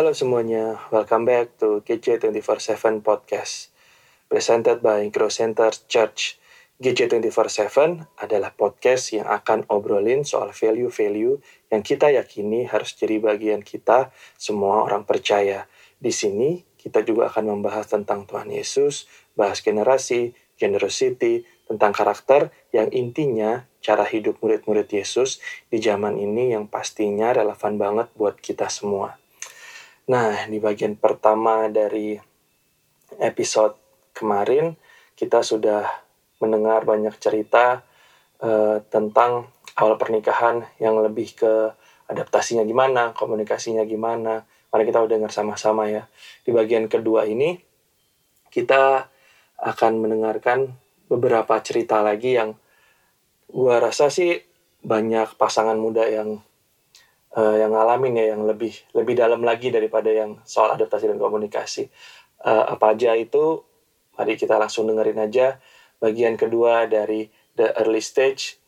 Halo semuanya, welcome back to GJ247 Podcast. Presented by Grow Center Church. GJ247 adalah podcast yang akan obrolin soal value-value yang kita yakini harus jadi bagian kita, semua orang percaya. Di sini, kita juga akan membahas tentang Tuhan Yesus, bahas generasi, generosity, tentang karakter yang intinya cara hidup murid-murid Yesus di zaman ini yang pastinya relevan banget buat kita semua. Nah, di bagian pertama dari episode kemarin, kita sudah mendengar banyak cerita uh, tentang awal pernikahan yang lebih ke adaptasinya gimana, komunikasinya gimana. Mari kita udah dengar sama-sama ya. Di bagian kedua ini, kita akan mendengarkan beberapa cerita lagi yang gua rasa sih banyak pasangan muda yang uh, yang ngalamin ya yang lebih lebih dalam lagi daripada yang soal adaptasi dan komunikasi. Uh, apa aja itu? Mari kita langsung dengerin aja bagian kedua dari The Early Stage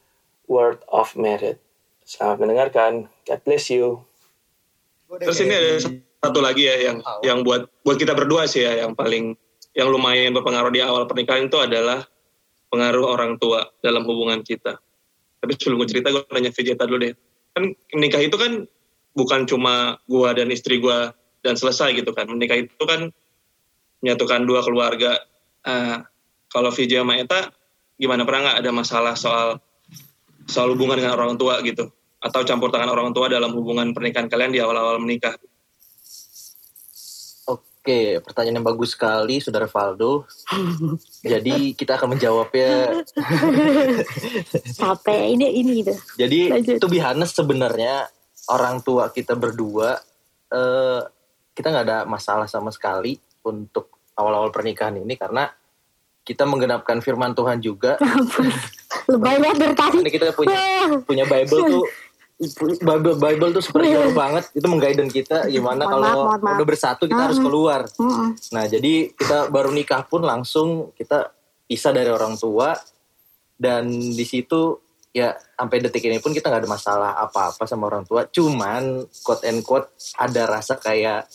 Word of Merit. Selamat mendengarkan. God bless you. Terus ini ada satu lagi ya yang yang buat buat kita berdua sih ya yang paling yang lumayan berpengaruh di awal pernikahan itu adalah pengaruh orang tua dalam hubungan kita. Tapi sebelum gue cerita, gue nanya Vegeta dulu deh kan menikah itu kan bukan cuma gua dan istri gua dan selesai gitu kan. Menikah itu kan menyatukan dua keluarga. Uh, kalau Vijay sama Eta gimana? Pernah nggak ada masalah soal soal hubungan dengan orang tua gitu? Atau campur tangan orang tua dalam hubungan pernikahan kalian di awal-awal menikah? Oke, pertanyaan yang bagus sekali, Saudara Valdo. Jadi kita akan menjawabnya. Capek, ini ini gitu. Jadi to be sebenarnya orang tua kita berdua, eh, kita nggak ada masalah sama sekali untuk awal-awal pernikahan ini karena kita menggenapkan firman Tuhan juga. Lebay banget dari tadi. Kita punya punya Bible tuh Bible Bible tuh superhero yeah. banget itu menggaiden kita gimana kalau udah bersatu kita -huh. harus keluar. Uh -huh. Nah jadi kita baru nikah pun langsung kita pisah dari orang tua dan di situ ya sampai detik ini pun kita nggak ada masalah apa-apa sama orang tua. Cuman quote and quote ada rasa kayak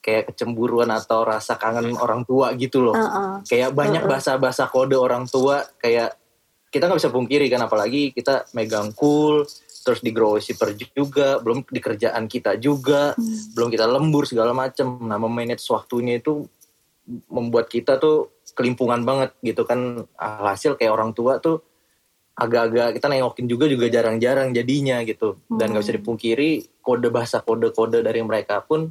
kayak kecemburuan atau rasa kangen orang tua gitu loh. Uh -uh. Kayak banyak bahasa-bahasa kode orang tua kayak kita nggak bisa pungkiri kan apalagi kita megang cool terus di grow shipper juga belum di kerjaan kita juga hmm. belum kita lembur segala macam nah memanage waktunya itu membuat kita tuh kelimpungan banget gitu kan hasil kayak orang tua tuh agak-agak kita nengokin juga juga jarang-jarang jadinya gitu dan nggak bisa hmm. dipungkiri kode bahasa kode-kode dari mereka pun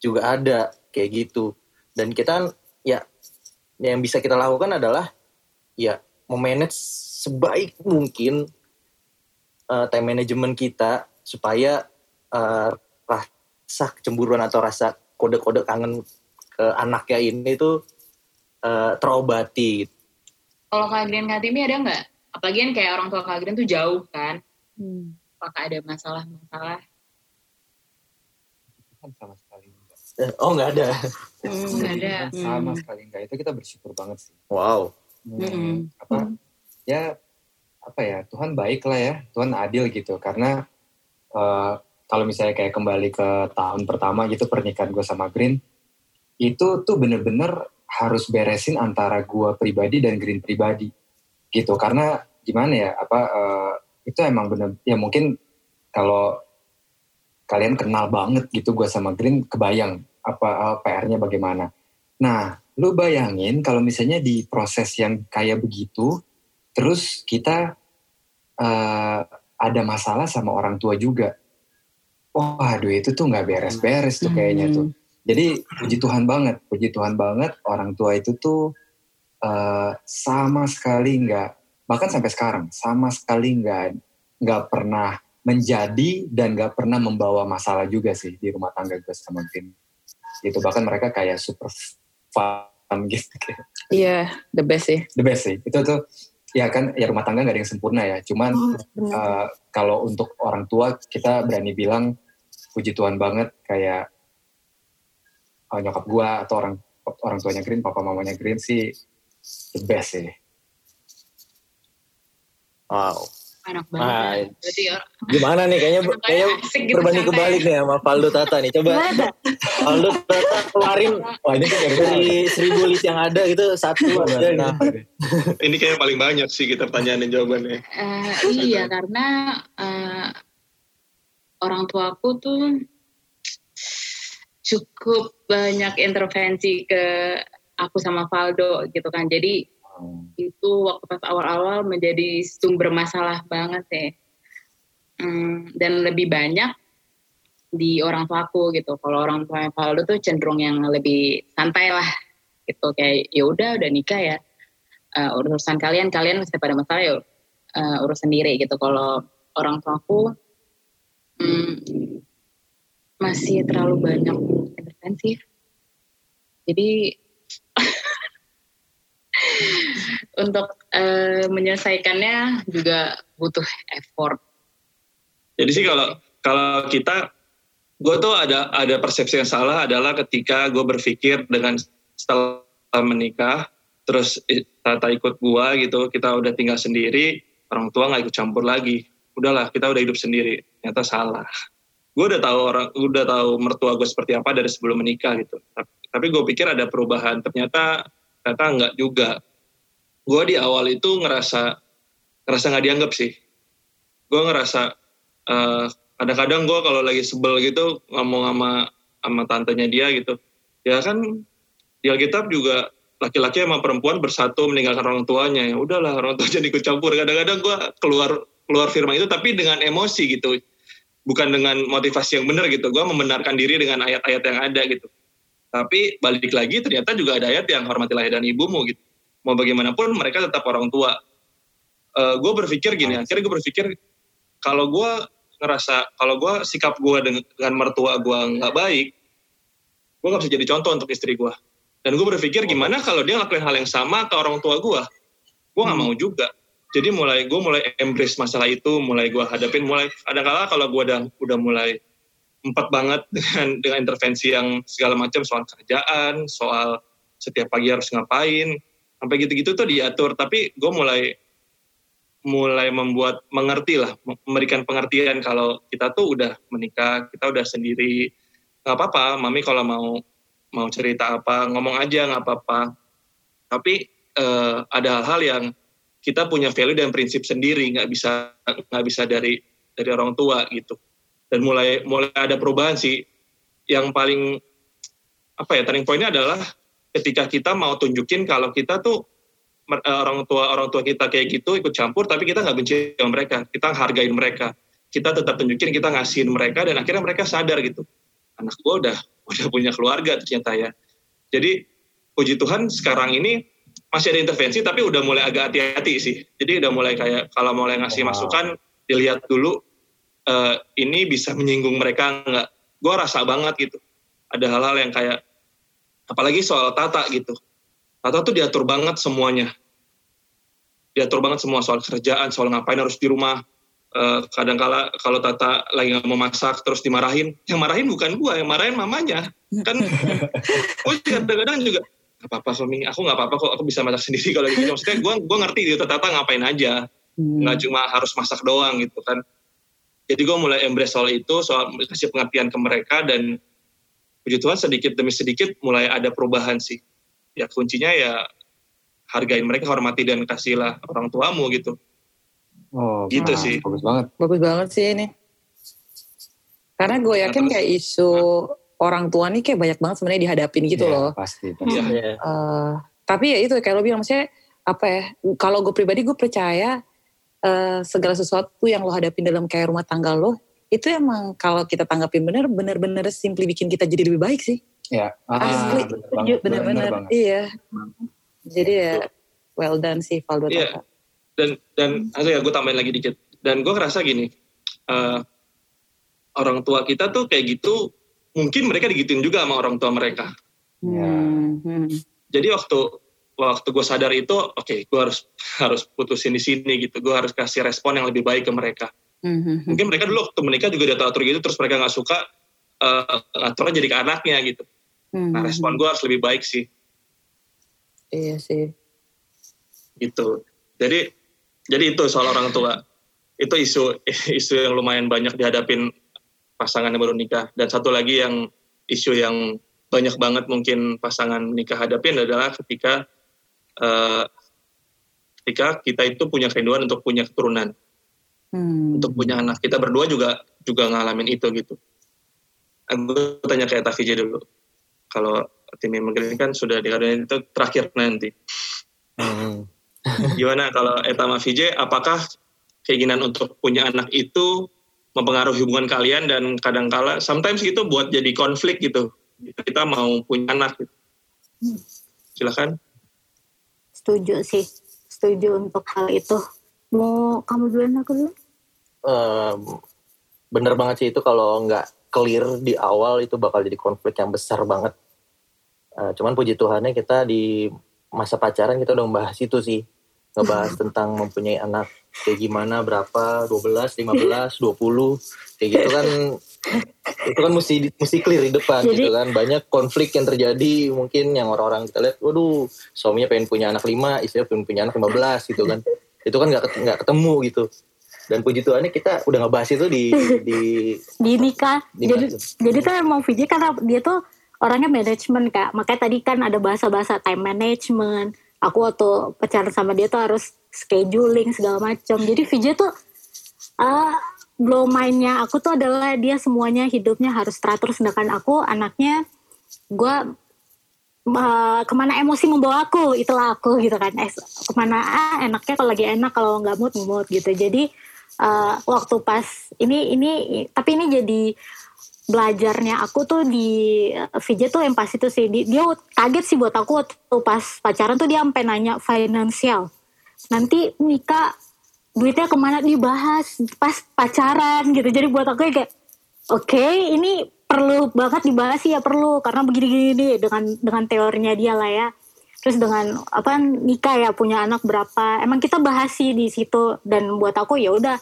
juga ada kayak gitu dan kita ya yang bisa kita lakukan adalah ya memanage sebaik mungkin uh, time management kita supaya uh, rasa kecemburuan atau rasa kode-kode kangen ke anaknya ini itu uh, terobati. Kalau Kak Adrian Kak Timi ada nggak? Apalagi kan kayak orang tua Kak Adrian tuh jauh kan. Hmm. Apakah ada masalah-masalah? Kan sama sekali enggak. Oh nggak ada. Hmm, nggak ada. Sama hmm. sekali enggak. Itu kita bersyukur banget sih. Wow. Hmm, hmm. Apa? Hmm. Ya apa ya Tuhan baik lah ya Tuhan adil gitu. Karena uh, kalau misalnya kayak kembali ke tahun pertama gitu pernikahan gue sama Green itu tuh bener-bener harus beresin antara gue pribadi dan Green pribadi gitu. Karena gimana ya apa uh, itu emang bener ya mungkin kalau kalian kenal banget gitu gue sama Green kebayang apa uh, eh, PR-nya bagaimana. Nah lu bayangin kalau misalnya di proses yang kayak begitu Terus kita uh, ada masalah sama orang tua juga. Oh, aduh itu tuh nggak beres-beres tuh kayaknya tuh. Hmm. Jadi puji Tuhan banget, puji Tuhan banget orang tua itu tuh uh, sama sekali nggak, bahkan sampai sekarang sama sekali nggak nggak pernah menjadi dan nggak pernah membawa masalah juga sih di rumah tangga gue sama Vin. Itu bahkan mereka kayak super fun gitu. Iya, yeah, the best sih. The best sih. Itu tuh ya kan ya rumah tangga nggak ada yang sempurna ya. Cuman oh, uh, kalau untuk orang tua kita berani bilang puji Tuhan banget kayak uh, nyokap gua atau orang orang tuanya Green papa mamanya Green sih the best sih. Wow Anak banget. Nah, ya, gimana nih kayaknya kayaknya gitu berbanding kebalik nih sama Faldo Tata nih. Coba Faldo Tata keluarin wah ini kan dari seribu list yang ada gitu satu aja nah. ini kayaknya paling banyak sih kita pertanyaan dan jawabannya. Uh, iya karena uh, orang tuaku tuh cukup banyak intervensi ke aku sama Faldo gitu kan. Jadi Hmm. Itu waktu pas awal-awal menjadi sumber masalah banget sih. Hmm, dan lebih banyak di orang tua aku gitu. Kalau orang tua Valdo tuh cenderung yang lebih santai lah gitu kayak ya udah udah nikah ya uh, urusan kalian kalian masih pada masalah ya uh, urus sendiri gitu. Kalau orang tua aku hmm, masih terlalu banyak intervensi. Jadi untuk uh, menyelesaikannya juga butuh effort. Jadi sih kalau kalau kita, gue tuh ada ada persepsi yang salah adalah ketika gue berpikir dengan setelah menikah, terus Tata ikut gue gitu, kita udah tinggal sendiri, orang tua nggak ikut campur lagi. Udahlah, kita udah hidup sendiri. Ternyata salah. Gue udah tahu orang, udah tahu mertua gue seperti apa dari sebelum menikah gitu. Tapi, tapi gue pikir ada perubahan. Ternyata ternyata enggak juga. Gue di awal itu ngerasa ngerasa nggak dianggap sih. Gue ngerasa uh, kadang-kadang gue kalau lagi sebel gitu ngomong sama sama tantenya dia gitu. Ya kan di Alkitab juga laki-laki sama perempuan bersatu meninggalkan orang tuanya. Ya udahlah orang tua jadi ikut campur. Kadang-kadang gue keluar keluar firman itu tapi dengan emosi gitu. Bukan dengan motivasi yang benar gitu. Gue membenarkan diri dengan ayat-ayat yang ada gitu tapi balik lagi ternyata juga ada ayat yang hormatilah dan ibumu gitu mau bagaimanapun mereka tetap orang tua. Uh, eh, gue berpikir gini, akhirnya gue berpikir kalau gue ngerasa kalau gue sikap gue dengan, dengan mertua gue nggak baik, gue nggak bisa jadi contoh untuk istri gue. Dan gue berpikir gimana kalau dia ngelakuin hal yang sama ke orang tua gue, gue nggak hmm. mau juga. Jadi mulai gue mulai embrace masalah itu, mulai gue hadapin, mulai ada kala kalau gue udah udah mulai empat banget dengan dengan intervensi yang segala macam soal kerjaan, soal setiap pagi harus ngapain, sampai gitu-gitu tuh diatur. Tapi gue mulai mulai membuat mengerti lah memberikan pengertian kalau kita tuh udah menikah kita udah sendiri nggak apa-apa mami kalau mau mau cerita apa ngomong aja nggak apa-apa. Tapi uh, ada hal-hal yang kita punya value dan prinsip sendiri nggak bisa nggak bisa dari dari orang tua gitu dan mulai mulai ada perubahan sih. Yang paling apa ya turning pointnya adalah ketika kita mau tunjukin kalau kita tuh eh, orang tua orang tua kita kayak gitu ikut campur tapi kita nggak benci sama mereka. Kita hargain mereka. Kita tetap tunjukin kita ngasihin mereka dan akhirnya mereka sadar gitu. Anak gue udah udah punya keluarga ternyata ya. Jadi puji Tuhan sekarang ini masih ada intervensi tapi udah mulai agak hati-hati sih. Jadi udah mulai kayak kalau mulai ngasih wow. masukan dilihat dulu uh, ini bisa menyinggung mereka nggak gue rasa banget gitu ada hal-hal yang kayak apalagi soal Tata gitu. Tata tuh diatur banget semuanya. Diatur banget semua soal kerjaan, soal ngapain harus di rumah. Uh, kadang kala kalau Tata lagi nggak mau masak terus dimarahin, yang marahin bukan gua, yang marahin mamanya. Kan, gue kadang-kadang juga nggak apa-apa suami, aku nggak apa-apa kok, aku bisa masak sendiri kalau gitu. Maksudnya gue gue ngerti gitu Tata ngapain aja, hmm. nggak hmm. cuma harus masak doang gitu kan. Jadi gue mulai embrace soal itu, soal kasih pengertian ke mereka dan puji Tuhan sedikit demi sedikit mulai ada perubahan sih. Ya kuncinya ya hargain mereka, hormati dan kasihlah orang tuamu gitu. Oh, gitu nah, sih. Bagus banget. Bagus banget sih ini. Karena gue yakin nah, kayak isu nah. orang tua nih kayak banyak banget sebenarnya dihadapin gitu ya, loh. Pasti. pasti. Ya. Uh, tapi ya itu kayak lo bilang maksudnya apa ya? Kalau gue pribadi gue percaya uh, segala sesuatu yang lo hadapin dalam kayak rumah tangga lo itu emang kalau kita tanggapin bener bener-bener simply bikin kita jadi lebih baik sih. Ya, ah, asli bener-bener iya. Jadi ya well done sih Valdo. Iya. Dan dan asli ya gue tambahin lagi dikit. Dan gue ngerasa gini, uh, orang tua kita tuh kayak gitu, mungkin mereka digituin juga sama orang tua mereka. Hmm. Hmm. Jadi waktu waktu gue sadar itu, oke, okay, gue harus harus putusin di sini gitu. Gue harus kasih respon yang lebih baik ke mereka Mm-hmm. Mungkin mereka dulu waktu menikah juga udah atur gitu, terus mereka nggak suka uh, aturnya jadi ke anaknya gitu. Mm-hmm. Nah respon gue harus lebih baik sih. Iya sih. Gitu. Jadi jadi itu soal orang tua. itu isu isu yang lumayan banyak dihadapin pasangan yang baru nikah dan satu lagi yang isu yang banyak banget mungkin pasangan nikah hadapin adalah ketika uh, ketika kita itu punya kerinduan untuk punya keturunan. Hmm. untuk punya anak. Kita berdua juga juga ngalamin itu gitu. Aku tanya kayak Tafija dulu. Kalau tim yang kan sudah dikatakan itu terakhir nanti. Hmm. gimana kalau Etama VJ apakah keinginan untuk punya anak itu mempengaruhi hubungan kalian dan kadang-kala sometimes itu buat jadi konflik gitu. Kita mau punya anak gitu. silakan setuju sih. Setuju untuk hal itu. Mau kamu duluan aku dulu? Um, bener banget sih. Itu kalau nggak clear di awal itu bakal jadi konflik yang besar banget. Uh, cuman puji Tuhannya kita di masa pacaran kita udah membahas itu sih. Ngebahas tentang mempunyai anak kayak gimana berapa 12 15 20 kayak gitu kan itu kan mesti mesti clear di depan Jadi, gitu kan. Banyak konflik yang terjadi mungkin yang orang-orang kita lihat waduh suaminya pengen punya anak lima istrinya pengen punya anak 15 gitu kan. Itu kan nggak nggak ketemu gitu. Dan puji Tuhan ini kita udah ngebahas itu di di di nikah. Di jadi jadi tuh emang Fiji karena dia tuh orangnya manajemen kak. Makanya tadi kan ada bahasa-bahasa time management. Aku waktu pacaran sama dia tuh harus scheduling segala macam. Jadi VJ tuh uh, blow mindnya. Aku tuh adalah dia semuanya hidupnya harus teratur sedangkan aku anaknya gue uh, ke mana emosi membawa aku itulah aku gitu kan. Eh, ke mana ah, enaknya kalau lagi enak kalau nggak mood mood gitu. Jadi uh, waktu pas ini ini tapi ini jadi belajarnya aku tuh di eh, VJ tuh yang pas itu sih dia kaget sih buat aku waktu pas pacaran tuh dia sampai nanya finansial nanti nikah duitnya ke mana dibahas? Pas pacaran gitu. Jadi buat aku kayak oke okay, ini perlu banget dibahas sih ya perlu. Karena begini-gini dengan dengan teorinya dia lah ya. Terus dengan apa nikah ya punya anak berapa. Emang kita bahas sih di situ. Dan buat aku ya udah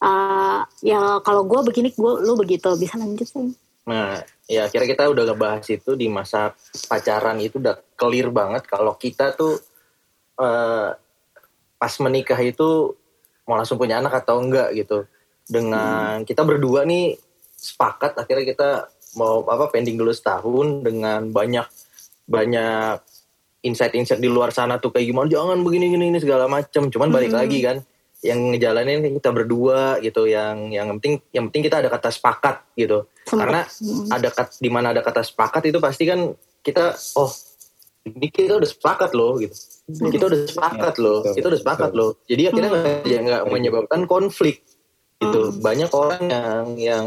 uh, ya kalau gue begini gue lu begitu. Bisa lanjut sih nah ya kira kita udah ngebahas itu di masa pacaran itu udah clear banget kalau kita tuh uh, pas menikah itu mau langsung punya anak atau enggak gitu dengan hmm. kita berdua nih sepakat akhirnya kita mau apa pending dulu setahun dengan banyak banyak insight-insight di luar sana tuh kayak gimana jangan begini gini ini segala macem cuman balik hmm. lagi kan yang ngejalanin kita berdua gitu yang yang penting yang penting kita ada kata sepakat gitu karena ada kata di mana ada kata sepakat itu pasti kan kita oh ini kita udah sepakat loh gitu hmm. kita udah sepakat loh kita udah sepakat loh jadi akhirnya hmm. ya nggak menyebabkan konflik gitu hmm. banyak orang yang yang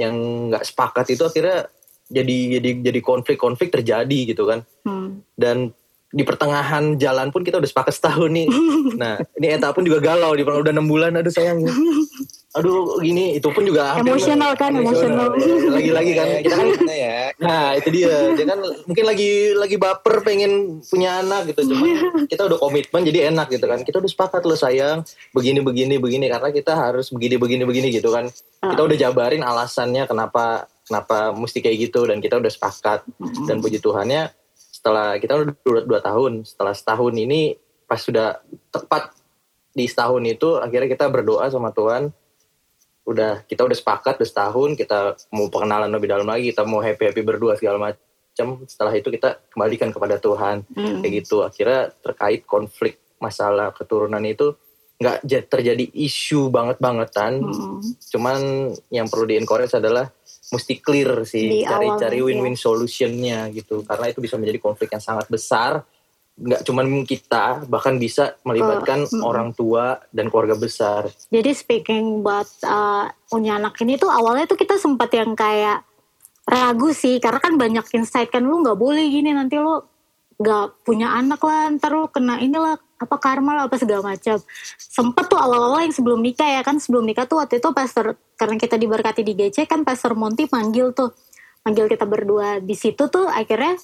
yang nggak sepakat itu akhirnya jadi jadi jadi konflik-konflik terjadi gitu kan hmm. dan di pertengahan jalan pun kita udah sepakat setahun nih. Nah, ini Eta pun juga galau di udah enam bulan. Aduh sayang. Aduh gini itu pun juga emosional kan emosional. Lagi-lagi kan kita kan ya. Nah itu dia. Dia kan mungkin lagi lagi baper pengen punya anak gitu. Cuma kita udah komitmen jadi enak gitu kan. Kita udah sepakat loh sayang. Begini begini begini. Karena kita harus begini begini begini gitu kan. Kita udah jabarin alasannya kenapa kenapa mesti kayak gitu. Dan kita udah sepakat. Dan puji Tuhannya setelah kita udah dua, dua tahun. Setelah setahun ini pas sudah tepat di setahun itu akhirnya kita berdoa sama Tuhan udah kita udah sepakat udah setahun kita mau pengenalan lebih dalam lagi kita mau happy happy berdua segala macam setelah itu kita kembalikan kepada Tuhan mm. kayak gitu akhirnya terkait konflik masalah keturunan itu nggak terjadi isu banget bangetan mm. cuman yang perlu di encourage adalah mesti clear sih cari-cari win-win ya. solutionnya gitu karena itu bisa menjadi konflik yang sangat besar nggak cuman kita bahkan bisa melibatkan uh, orang tua dan keluarga besar. Jadi speaking buat uh, punya anak ini tuh awalnya tuh kita sempat yang kayak ragu sih karena kan banyak insight kan lu nggak boleh gini nanti lu nggak punya anak lah ntar lu kena inilah apa karma lah apa segala macam. Sempet tuh awal-awal yang sebelum nikah ya kan sebelum nikah tuh waktu itu pastor karena kita diberkati di GC kan pastor Monty panggil tuh panggil kita berdua. Di situ tuh akhirnya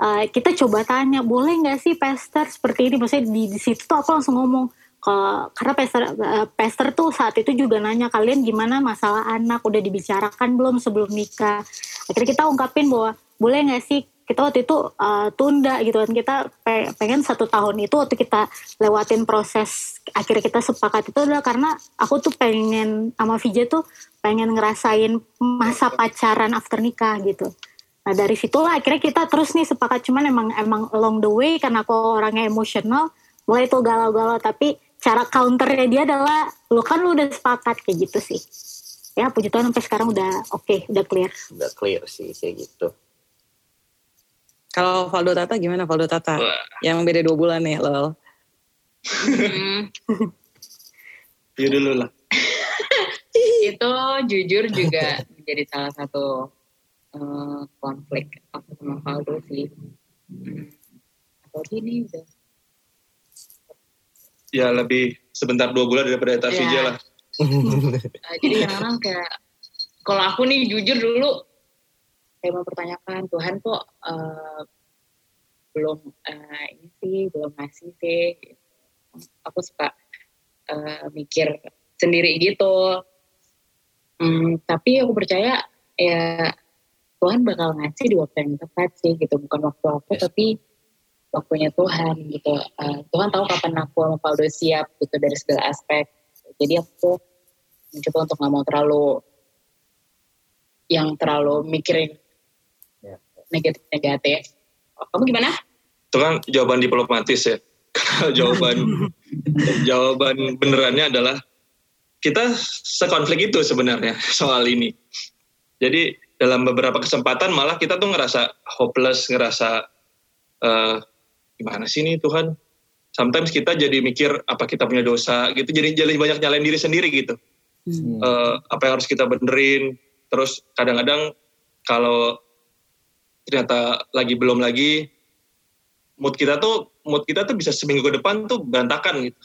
uh, kita coba tanya boleh nggak sih pastor seperti ini? Maksudnya di, di situ tuh aku langsung ngomong ke, karena pastor uh, pastor tuh saat itu juga nanya kalian gimana masalah anak? Udah dibicarakan belum sebelum nikah? Akhirnya kita ungkapin bahwa boleh nggak sih? Kita waktu itu uh, tunda gitu kan. Kita pengen satu tahun itu waktu kita lewatin proses akhirnya kita sepakat itu adalah karena aku tuh pengen sama VJ tuh pengen ngerasain masa pacaran after nikah gitu nah dari situlah akhirnya kita terus nih sepakat cuman emang emang along the way karena aku orangnya emosional mulai tuh galau-galau tapi cara counternya dia adalah lu kan lu udah sepakat kayak gitu sih ya puji Tuhan sampai sekarang udah oke okay, udah clear udah clear sih kayak gitu kalau Valdo Tata gimana Valdo Tata? Wah. Yang beda dua bulan nih lol. Iya dulu lah. itu jujur juga menjadi salah satu uh, konflik aku sama Valdo sih. Hmm. Atau ini udah. Ya lebih sebentar dua bulan daripada Tavija ya. lah. uh, jadi memang kayak kalau aku nih jujur dulu saya mempertanyakan Tuhan kok uh, belum uh, ini sih belum ngasih sih aku suka uh, mikir sendiri gitu um, tapi aku percaya ya Tuhan bakal ngasih di waktu yang tepat sih gitu. Bukan waktu aku yes. tapi waktunya Tuhan gitu. Uh, Tuhan tahu kapan aku sama Faldo siap gitu dari segala aspek. Jadi aku mencoba untuk nggak mau terlalu yang terlalu mikirin negatif negatif kamu gimana? Itu kan jawaban diplomatis ya. Jawaban jawaban benerannya adalah kita sekonflik itu sebenarnya soal ini. Jadi dalam beberapa kesempatan malah kita tuh ngerasa hopeless ngerasa uh, gimana sih nih Tuhan sometimes kita jadi mikir apa kita punya dosa gitu jadi jadi banyak nyalain diri sendiri gitu hmm. uh, apa yang harus kita benerin terus kadang-kadang kalau ternyata lagi belum lagi mood kita tuh mood kita tuh bisa seminggu ke depan tuh berantakan gitu.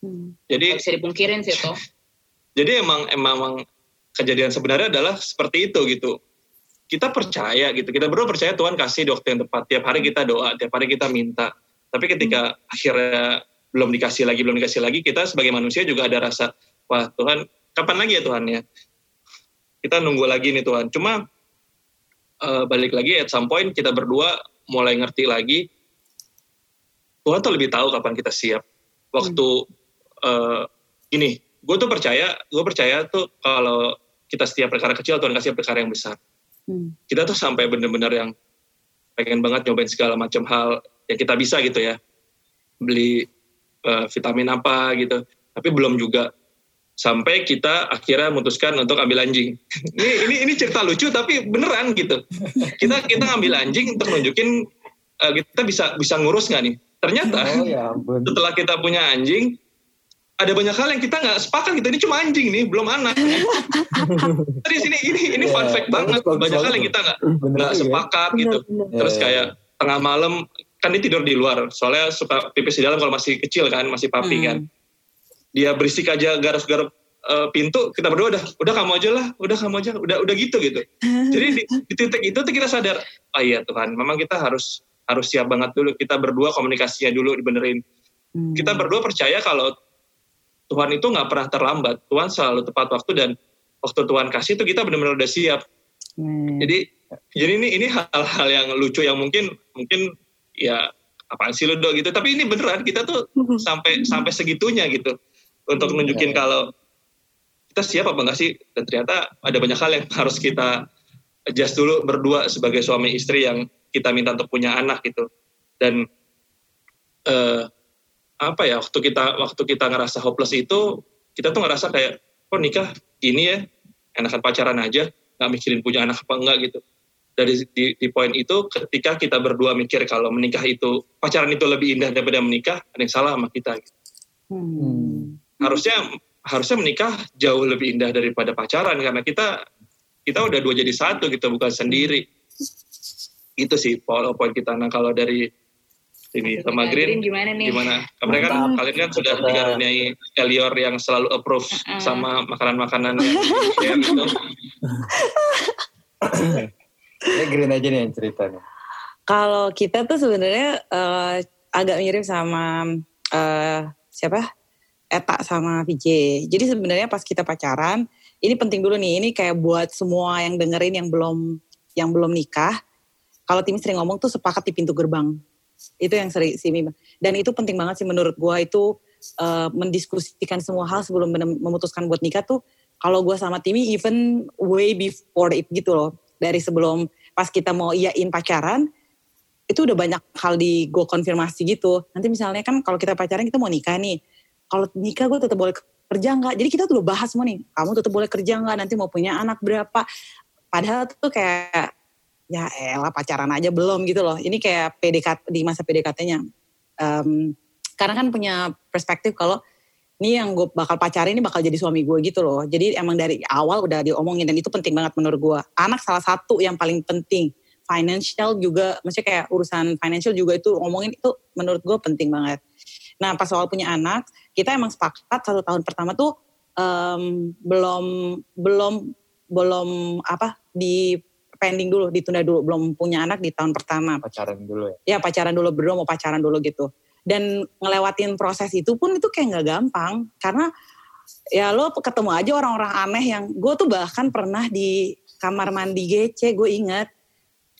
Hmm. Jadi bisa dipungkirin sih tuh. jadi emang emang kejadian sebenarnya adalah seperti itu gitu. Kita percaya gitu. Kita berdua percaya Tuhan kasih waktu yang tepat. Tiap hari kita doa, tiap hari kita minta. Tapi ketika hmm. akhirnya belum dikasih lagi, belum dikasih lagi, kita sebagai manusia juga ada rasa, wah Tuhan, kapan lagi ya Tuhan ya? Kita nunggu lagi nih Tuhan. Cuma uh, balik lagi at some point kita berdua mulai ngerti lagi Tuhan tuh lebih tahu kapan kita siap. Waktu hmm. uh, gini, gue tuh percaya, gue percaya tuh kalau kita setiap perkara kecil Tuhan kasih perkara yang besar. Hmm. Kita tuh sampai bener-bener yang pengen banget nyobain segala macam hal yang kita bisa gitu ya. Beli uh, vitamin apa gitu. Tapi belum juga sampai kita akhirnya memutuskan untuk ambil anjing. ini ini ini cerita lucu tapi beneran gitu. Kita kita ngambil anjing untuk nunjukin uh, kita bisa bisa ngurus nggak nih. Ternyata oh, ya setelah kita punya anjing ada banyak hal yang kita nggak sepakat gitu ini cuma anjing nih belum anak. Tadi sini ini ini fun iya, fact banget banyak hal yang kita nggak nggak ya. sepakat gitu. Terus kayak tengah malam kan dia tidur di luar soalnya suka pipis di dalam kalau masih kecil kan masih papi hmm. kan dia berisik aja garuk-garuk uh, pintu kita berdua udah udah kamu aja lah udah kamu aja udah udah gitu gitu jadi di, di titik itu tuh kita sadar oh iya Tuhan memang kita harus harus siap banget dulu kita berdua komunikasinya dulu dibenerin hmm. kita berdua percaya kalau Tuhan itu nggak pernah terlambat. Tuhan selalu tepat waktu dan waktu Tuhan kasih itu kita benar-benar udah siap. Hmm. jadi jadi ini ini hal-hal yang lucu yang mungkin mungkin ya apaan sih lu do gitu. Tapi ini beneran kita tuh hmm. sampai sampai segitunya gitu untuk hmm, nunjukin ya, kalau kita siap apa enggak sih? Dan ternyata ada banyak hal yang harus kita adjust dulu berdua sebagai suami istri yang kita minta untuk punya anak gitu. Dan uh, apa ya waktu kita waktu kita ngerasa hopeless itu kita tuh ngerasa kayak kok nikah gini ya enakan pacaran aja nggak mikirin punya anak apa enggak gitu. Dari di, di poin itu ketika kita berdua mikir kalau menikah itu pacaran itu lebih indah daripada menikah ada yang salah sama kita gitu. hmm. Harusnya harusnya menikah jauh lebih indah daripada pacaran karena kita kita udah dua jadi satu gitu bukan sendiri. Itu sih poin kita. Nah kalau dari ini sama Green, gimana nih gimana kemarin kan kalian kan sudah dikaruniai Elior yang selalu approve uh. sama makanan-makanan yang gitu ya Green aja nih yang ceritanya kalau kita tuh sebenarnya uh, agak mirip sama uh, siapa Eta sama VJ. Jadi sebenarnya pas kita pacaran, ini penting dulu nih, ini kayak buat semua yang dengerin yang belum yang belum nikah. kalau tim sering ngomong tuh sepakat di pintu gerbang itu yang sering sih dan itu penting banget sih menurut gue itu uh, mendiskusikan semua hal sebelum memutuskan buat nikah tuh kalau gue sama Timi even way before it gitu loh. Dari sebelum pas kita mau iyain pacaran itu udah banyak hal di gue konfirmasi gitu. Nanti misalnya kan kalau kita pacaran kita mau nikah nih. Kalau nikah gue tetap boleh kerja nggak? Jadi kita tuh udah bahas semua nih kamu tetap boleh kerja nggak? Nanti mau punya anak berapa? Padahal tuh kayak ya elah pacaran aja belum gitu loh. Ini kayak PDKT di masa PDKT-nya. Um, karena kan punya perspektif kalau ini yang gue bakal pacarin ini bakal jadi suami gue gitu loh. Jadi emang dari awal udah diomongin dan itu penting banget menurut gue. Anak salah satu yang paling penting. Financial juga, maksudnya kayak urusan financial juga itu omongin itu menurut gue penting banget. Nah pas soal punya anak, kita emang sepakat satu tahun pertama tuh um, belum belum belum apa di pending dulu, ditunda dulu, belum punya anak di tahun pertama. Pacaran dulu ya? Ya pacaran dulu, berdua mau pacaran dulu gitu. Dan ngelewatin proses itu pun itu kayak nggak gampang. Karena ya lo ketemu aja orang-orang aneh yang, gue tuh bahkan pernah di kamar mandi GC, gue inget.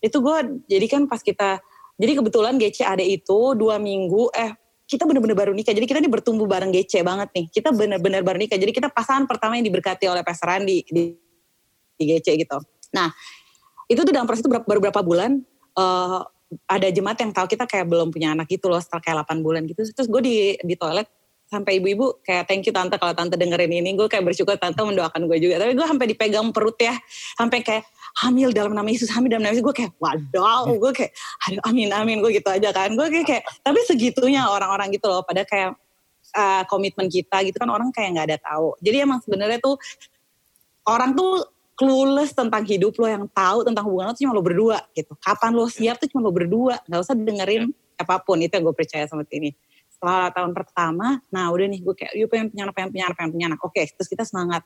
Itu gue, jadi kan pas kita, jadi kebetulan GC ada itu dua minggu, eh kita bener-bener baru nikah. Jadi kita ini bertumbuh bareng GC banget nih. Kita bener-bener baru nikah. Jadi kita pasangan pertama yang diberkati oleh Pastor Randi di, di GC gitu. Nah, itu tuh dalam proses itu baru berapa bulan uh, ada jemaat yang tahu kita kayak belum punya anak gitu loh setelah kayak 8 bulan gitu. Terus gue di di toilet sampai ibu-ibu kayak thank you tante kalau tante dengerin ini. Gue kayak bersyukur tante mendoakan gue juga. Tapi gue sampai dipegang perut ya sampai kayak hamil dalam nama Yesus hamil dalam nama Yesus. Gue kayak wadaw. Gue kayak aduh amin amin. Gue gitu aja kan. Gue kayak, kayak tapi segitunya orang-orang gitu loh pada kayak uh, komitmen kita gitu kan orang kayak nggak ada tahu. Jadi emang sebenarnya tuh orang tuh clueless tentang hidup lo yang tahu tentang hubungan lo tuh cuma lo berdua gitu. Kapan lo siap tuh cuma lo berdua, nggak usah dengerin apa pun itu yang gue percaya sama ini. Setelah tahun pertama, nah udah nih gue kayak, yuk pengen punya anak, pengen punya anak, pengen punya anak. Oke, terus kita semangat.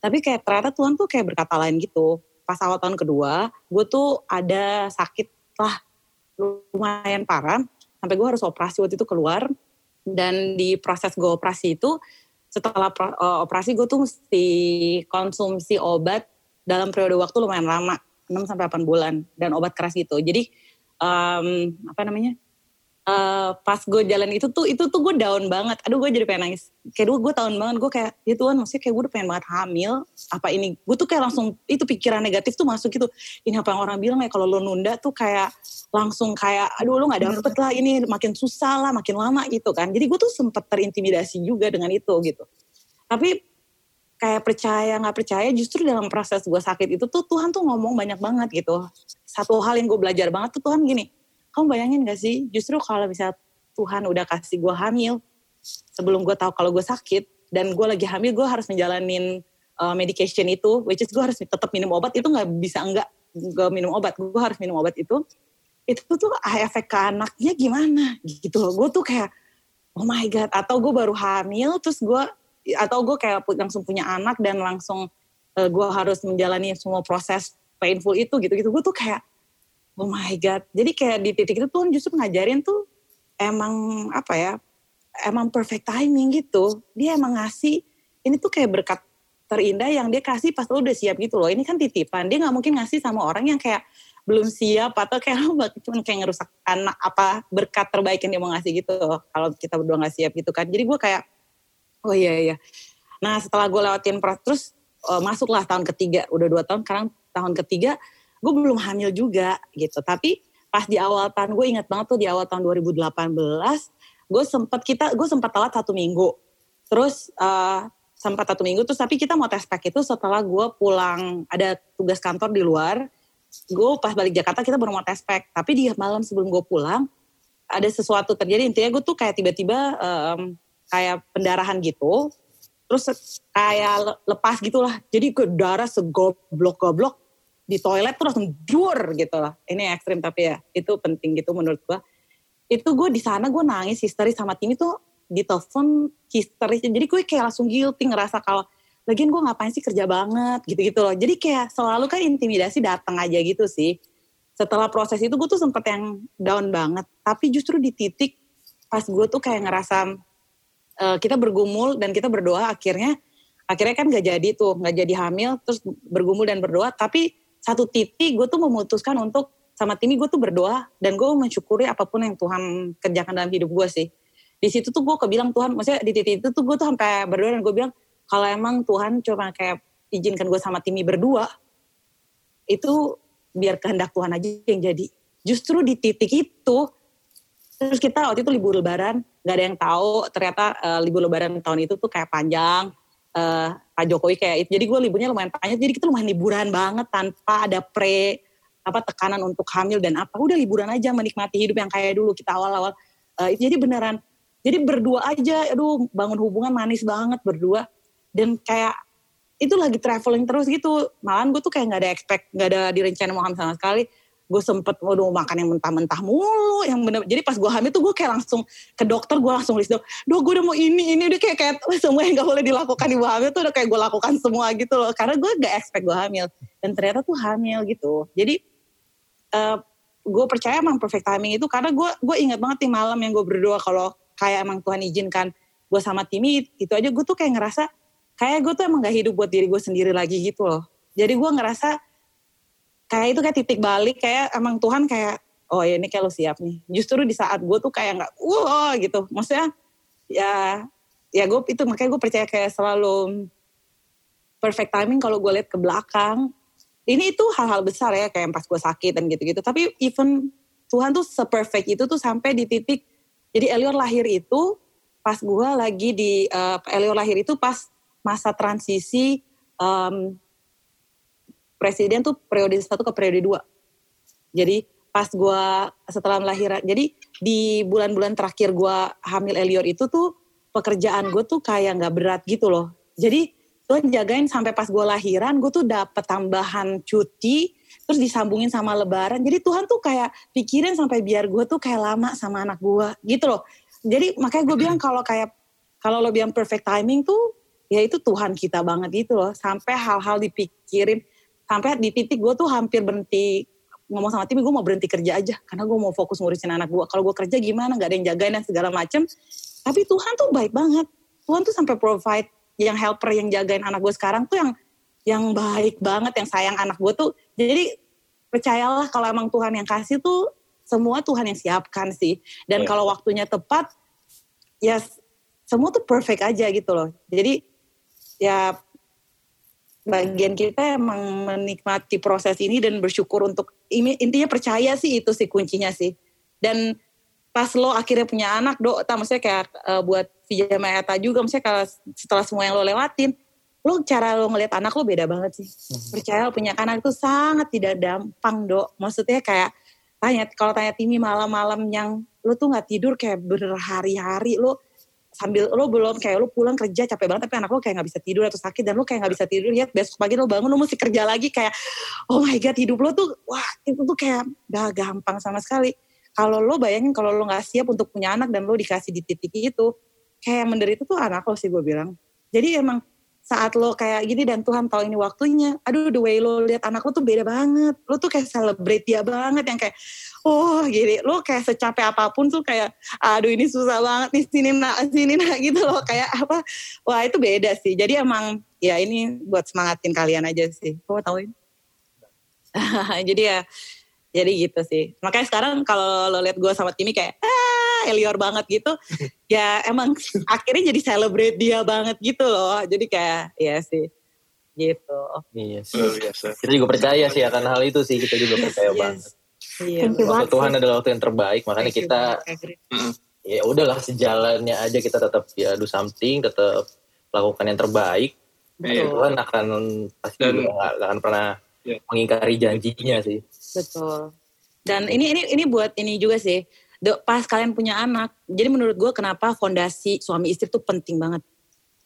Tapi kayak ternyata Tuhan tuh kayak berkata lain gitu. Pas awal tahun kedua, gue tuh ada sakit lah lumayan parah. Sampai gue harus operasi waktu itu keluar. Dan di proses gue operasi itu, setelah eh, operasi gue tuh mesti konsumsi obat dalam periode waktu lumayan lama 6 sampai 8 bulan dan obat keras gitu. Jadi um, apa namanya? Uh, pas gue jalan itu tuh itu tuh gue down banget. Aduh gue jadi pengen nangis. Kayak dulu gue tahun banget gue kayak ya Tuhan maksudnya kayak gue udah pengen banget hamil. Apa ini? Gue tuh kayak langsung itu pikiran negatif tuh masuk gitu. Ini apa yang orang bilang ya kalau lo nunda tuh kayak langsung kayak aduh lo nggak dapet lah ini makin susah lah makin lama gitu kan. Jadi gue tuh sempet terintimidasi juga dengan itu gitu. Tapi kayak percaya nggak percaya justru dalam proses gue sakit itu tuh Tuhan tuh ngomong banyak banget gitu. Satu hal yang gue belajar banget tuh Tuhan gini kamu bayangin gak sih? Justru kalau bisa Tuhan udah kasih gue hamil sebelum gue tahu kalau gue sakit dan gue lagi hamil gue harus menjalanin uh, medication itu which is gue harus tetap minum obat itu nggak bisa enggak gue minum obat gue harus minum obat itu itu tuh efek ke anaknya gimana? Gitu loh. Gue tuh kayak oh my god atau gue baru hamil terus gue atau gue kayak langsung punya anak dan langsung uh, eh, gue harus menjalani semua proses painful itu gitu-gitu. Gue tuh kayak oh my god. Jadi kayak di titik itu tuh justru ngajarin tuh emang apa ya emang perfect timing gitu. Dia emang ngasih ini tuh kayak berkat terindah yang dia kasih pas lo udah siap gitu loh. Ini kan titipan. Dia nggak mungkin ngasih sama orang yang kayak belum siap atau kayak lo cuma kayak ngerusak anak apa berkat terbaik yang dia mau ngasih gitu kalau kita berdua nggak siap gitu kan. Jadi gue kayak Oh iya iya. Nah setelah gue lewatin proses terus uh, masuklah tahun ketiga, udah dua tahun, sekarang tahun ketiga gue belum hamil juga gitu. Tapi pas di awal tahun gue ingat banget tuh di awal tahun 2018, gue sempat kita gue sempat telat satu minggu. Terus uh, sempat satu minggu terus tapi kita mau tes pack itu setelah gue pulang ada tugas kantor di luar. Gue pas balik Jakarta kita baru mau tes pack. Tapi di malam sebelum gue pulang ada sesuatu terjadi intinya gue tuh kayak tiba-tiba um, kayak pendarahan gitu terus kayak lepas gitulah. Jadi ke darah segoblok-goblok di toilet tuh langsung jur gitu lah. Ini ekstrim tapi ya itu penting gitu menurut gua. Itu gue di sana gue nangis histeris sama tim itu di telepon histeris. Jadi gue kayak langsung guilty ngerasa kalau lagian gue ngapain sih kerja banget? gitu-gitu loh. Jadi kayak selalu kan intimidasi datang aja gitu sih. Setelah proses itu gue tuh sempet yang down banget. Tapi justru di titik pas gue tuh kayak ngerasa uh, kita bergumul dan kita berdoa akhirnya akhirnya kan gak jadi tuh nggak jadi hamil terus bergumul dan berdoa. Tapi satu titik gue tuh memutuskan untuk sama Timi gue tuh berdoa dan gue mensyukuri apa pun yang Tuhan kerjakan dalam hidup gue sih. Di situ tuh gue kebilang Tuhan maksudnya di titik itu tuh gue tuh sampai berdoa dan gue bilang kalau emang Tuhan cuma kayak izinkan gue sama Timi berdua itu biar kehendak Tuhan aja yang jadi. Justru di titik itu terus kita waktu itu libur lebaran nggak ada yang tahu ternyata uh, libur lebaran tahun itu tuh kayak panjang uh, Pak Jokowi kayak itu. Jadi gue liburnya lumayan panjang jadi kita lumayan liburan banget tanpa ada pre apa tekanan untuk hamil dan apa. Udah liburan aja menikmati hidup yang kayak dulu kita awal-awal. Uh, jadi beneran jadi berdua aja aduh bangun hubungan manis banget berdua. Dan kayak itu lagi traveling terus gitu. Malahan gue tuh kayak nggak ada expect nggak ada direncana mau hamil sama sekali gue sempet waduh makan yang mentah-mentah mulu yang bener jadi pas gue hamil tuh gue kayak langsung ke dokter gue langsung list dok dok gue udah mau ini ini udah kayak kayak semua yang gak boleh dilakukan ibu hamil tuh udah kayak gue lakukan semua gitu loh karena gue gak expect gue hamil dan ternyata tuh hamil gitu. Jadi uh, gue percaya emang perfect timing itu karena gue gue ingat banget nih malam yang gue berdoa kalau kayak emang Tuhan izinkan gue sama Timi itu aja gue tuh kayak ngerasa kayak gue tuh emang gak hidup buat diri gue sendiri lagi gitu loh. Jadi gue ngerasa kayak itu kayak titik balik kayak emang Tuhan kayak oh ya ini kayak lo siap nih. Justru di saat gue tuh kayak nggak wow gitu. Maksudnya ya ya gue itu makanya gue percaya kayak selalu perfect timing kalau gue lihat ke belakang. Ini itu hal-hal besar ya kayak pas gue sakit dan gitu-gitu. Tapi even Tuhan tuh seperfect itu tuh sampai di titik jadi Elior lahir itu pas gue lagi di uh, Elior lahir itu pas masa transisi um, presiden tuh periode satu ke periode dua. Jadi pas gue setelah melahirkan, jadi di bulan-bulan terakhir gue hamil Elior itu tuh pekerjaan gue tuh kayak nggak berat gitu loh. Jadi Tuhan jagain sampai pas gue lahiran, gue tuh dapet tambahan cuti, terus disambungin sama lebaran. Jadi Tuhan tuh kayak pikirin sampai biar gue tuh kayak lama sama anak gue gitu loh. Jadi makanya gue bilang kalau kayak kalau lo bilang perfect timing tuh ya itu Tuhan kita banget gitu loh. Sampai hal-hal dipikirin sampai di titik gue tuh hampir berhenti ngomong sama tim gue mau berhenti kerja aja. Karena gue mau fokus ngurusin anak gue kalau gue kerja gimana? Nggak ada yang jagain dan segala macem. Tapi Tuhan tuh baik banget. Tuhan tuh sampai provide yang helper yang jagain anak gue sekarang tuh yang yang baik banget yang sayang anak gue tuh. Jadi percayalah kalau emang Tuhan yang kasih tuh semua Tuhan yang siapkan sih. Dan yeah. kalau waktunya tepat ya semua tuh perfect aja gitu loh. Jadi ya bagian kita emang menikmati proses ini dan bersyukur untuk ini intinya percaya sih itu sih kuncinya sih. Dan pas lo akhirnya punya anak do tak maksudnya kayak uh, buat Vijay Eta juga maksudnya kalau setelah semua yang lo lewatin lo cara lo ngeliat anak lo beda banget sih. Hmm. percaya lo punya anak itu sangat tidak gampang do maksudnya kayak tanya kalau tanya Timi malam-malam yang lo tuh nggak tidur kayak berhari-hari lo sambil lo belum kayak lo pulang kerja capek banget tapi anak lo kayak nggak bisa tidur atau sakit dan lo kayak nggak bisa tidur lihat besok pagi lo bangun lo mesti kerja lagi kayak oh my god hidup lo tuh wah itu tuh kayak gak gampang sama sekali. Kalau lo bayangin kalau lo nggak siap untuk punya anak dan lo dikasih di titik itu kayak menderita tuh anak lo sih gue bilang. Jadi emang saat lo kayak gini dan Tuhan tahu ini waktunya aduh the way lo lihat anak lo tuh beda banget. Lo tuh kayak celebrate dia banget yang kayak oh gini. Lo kayak secapek apa pun tuh kayak aduh ini susah banget nih sini nak sini nak gitu loh. Kayak apa? Wah itu beda sih. Jadi emang ya ini buat semangatin kalian aja sih. Kau tahu ini? Jadi ya jadi gitu sih. Makanya sekarang kalau lo lihat gue sama Timi kayak ah Elior banget gitu. Ya emang akhirnya jadi celebrate dia banget gitu loh. Jadi kayak ya sih. Gitu. Iya sih. Kita juga percaya sih akan hal itu sih. Kita juga percaya yes. banget. Iya. waktu Tuhan adalah waktu yang terbaik makanya kita ya udahlah sejalannya aja kita tetap ya do something tetap lakukan yang terbaik. Betul. Tuhan akan pasti Dan, gak, gak akan pernah yeah. mengingkari janjinya sih. Betul. Dan ini ini ini buat ini juga sih pas kalian punya anak, jadi menurut gue kenapa fondasi suami istri tuh penting banget.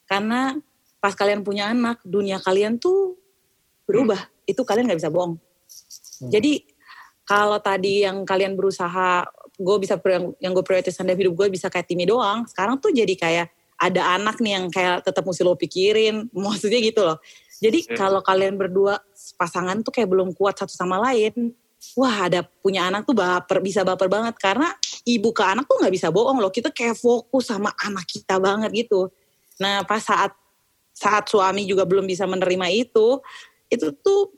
Karena pas kalian punya anak, dunia kalian tuh berubah. Hmm. Itu kalian gak bisa bohong. Hmm. Jadi kalau tadi yang kalian berusaha, gue bisa yang, yang gue prioritaskan dalam hidup gue bisa kayak Timi doang. Sekarang tuh jadi kayak ada anak nih yang kayak tetap mesti lo pikirin. Maksudnya gitu loh. Jadi hmm. kalau kalian berdua pasangan tuh kayak belum kuat satu sama lain, wah ada punya anak tuh baper bisa baper banget karena ibu ke anak tuh nggak bisa bohong loh kita kayak fokus sama anak kita banget gitu nah pas saat saat suami juga belum bisa menerima itu itu tuh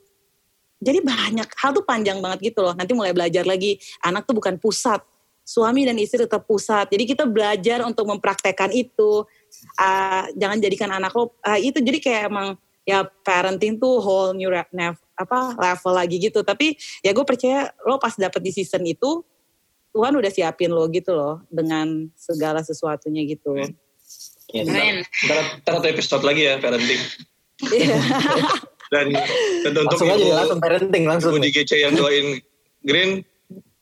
jadi banyak hal tuh panjang banget gitu loh. Nanti mulai belajar lagi, anak tuh bukan pusat. Suami dan istri tetap pusat. Jadi kita belajar untuk mempraktekkan itu. Uh, jangan jadikan anak lo uh, itu jadi kayak emang ya parenting tuh whole new apa level lagi gitu. Tapi ya gue percaya lo pas dapet di season itu Tuhan udah siapin lo gitu loh dengan segala sesuatunya gitu. Ya, ntar, episode lagi ya parenting. Iya. dan tentu untuk langsung aja langsung parenting langsung. Ibu di GC yang doain Green,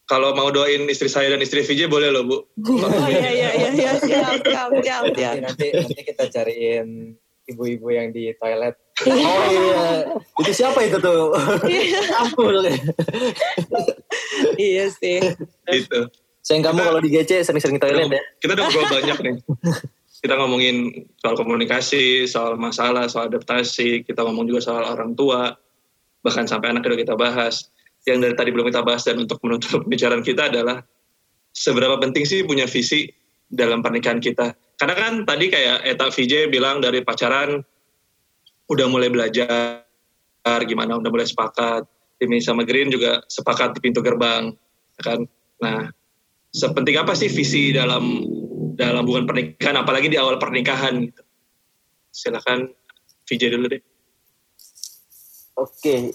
kalau mau doain istri saya dan istri VJ boleh loh bu. Oh iya iya iya iya siap siap siap. siap. Nanti nanti kita cariin ibu-ibu yang di toilet. Oh iya, itu siapa itu tuh? Ampun. iya sih. Itu. Sayang kamu kalau di GC sering-sering toilet ya. Kita udah ngobrol banyak nih kita ngomongin soal komunikasi, soal masalah, soal adaptasi, kita ngomong juga soal orang tua, bahkan sampai anak udah kita bahas. Yang dari tadi belum kita bahas dan untuk menutup pembicaraan kita adalah seberapa penting sih punya visi dalam pernikahan kita. Karena kan tadi kayak Eta VJ bilang dari pacaran udah mulai belajar gimana, udah mulai sepakat. Timmy sama Green juga sepakat di pintu gerbang, kan? Nah, sepenting apa sih visi dalam dalam hubungan pernikahan, apalagi di awal pernikahan gitu. Silakan VJ dulu deh. Oke,